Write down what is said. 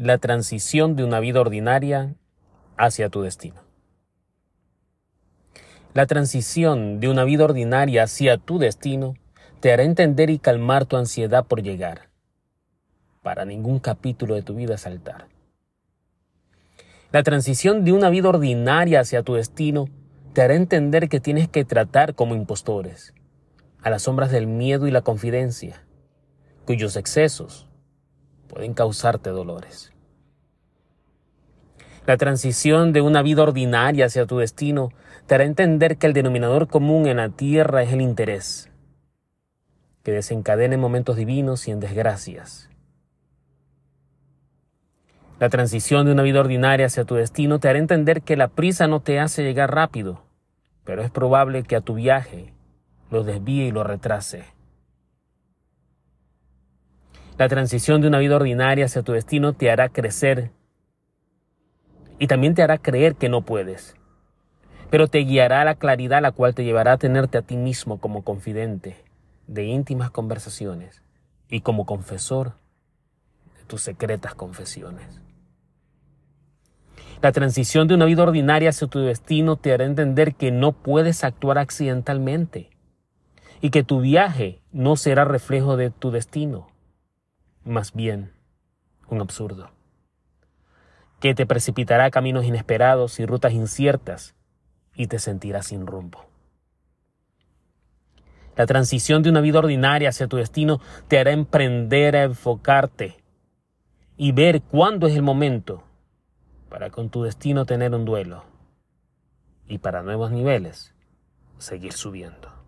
la transición de una vida ordinaria hacia tu destino. La transición de una vida ordinaria hacia tu destino te hará entender y calmar tu ansiedad por llegar. Para ningún capítulo de tu vida saltar. La transición de una vida ordinaria hacia tu destino te hará entender que tienes que tratar como impostores, a las sombras del miedo y la confidencia, cuyos excesos pueden causarte dolores. La transición de una vida ordinaria hacia tu destino te hará entender que el denominador común en la tierra es el interés, que desencadena en momentos divinos y en desgracias. La transición de una vida ordinaria hacia tu destino te hará entender que la prisa no te hace llegar rápido, pero es probable que a tu viaje lo desvíe y lo retrase. La transición de una vida ordinaria hacia tu destino te hará crecer. Y también te hará creer que no puedes, pero te guiará a la claridad la cual te llevará a tenerte a ti mismo como confidente de íntimas conversaciones y como confesor de tus secretas confesiones. La transición de una vida ordinaria hacia tu destino te hará entender que no puedes actuar accidentalmente y que tu viaje no será reflejo de tu destino, más bien un absurdo, que te precipitará caminos inesperados y rutas inciertas y te sentirás sin rumbo. La transición de una vida ordinaria hacia tu destino te hará emprender a enfocarte y ver cuándo es el momento para con tu destino tener un duelo y para nuevos niveles seguir subiendo.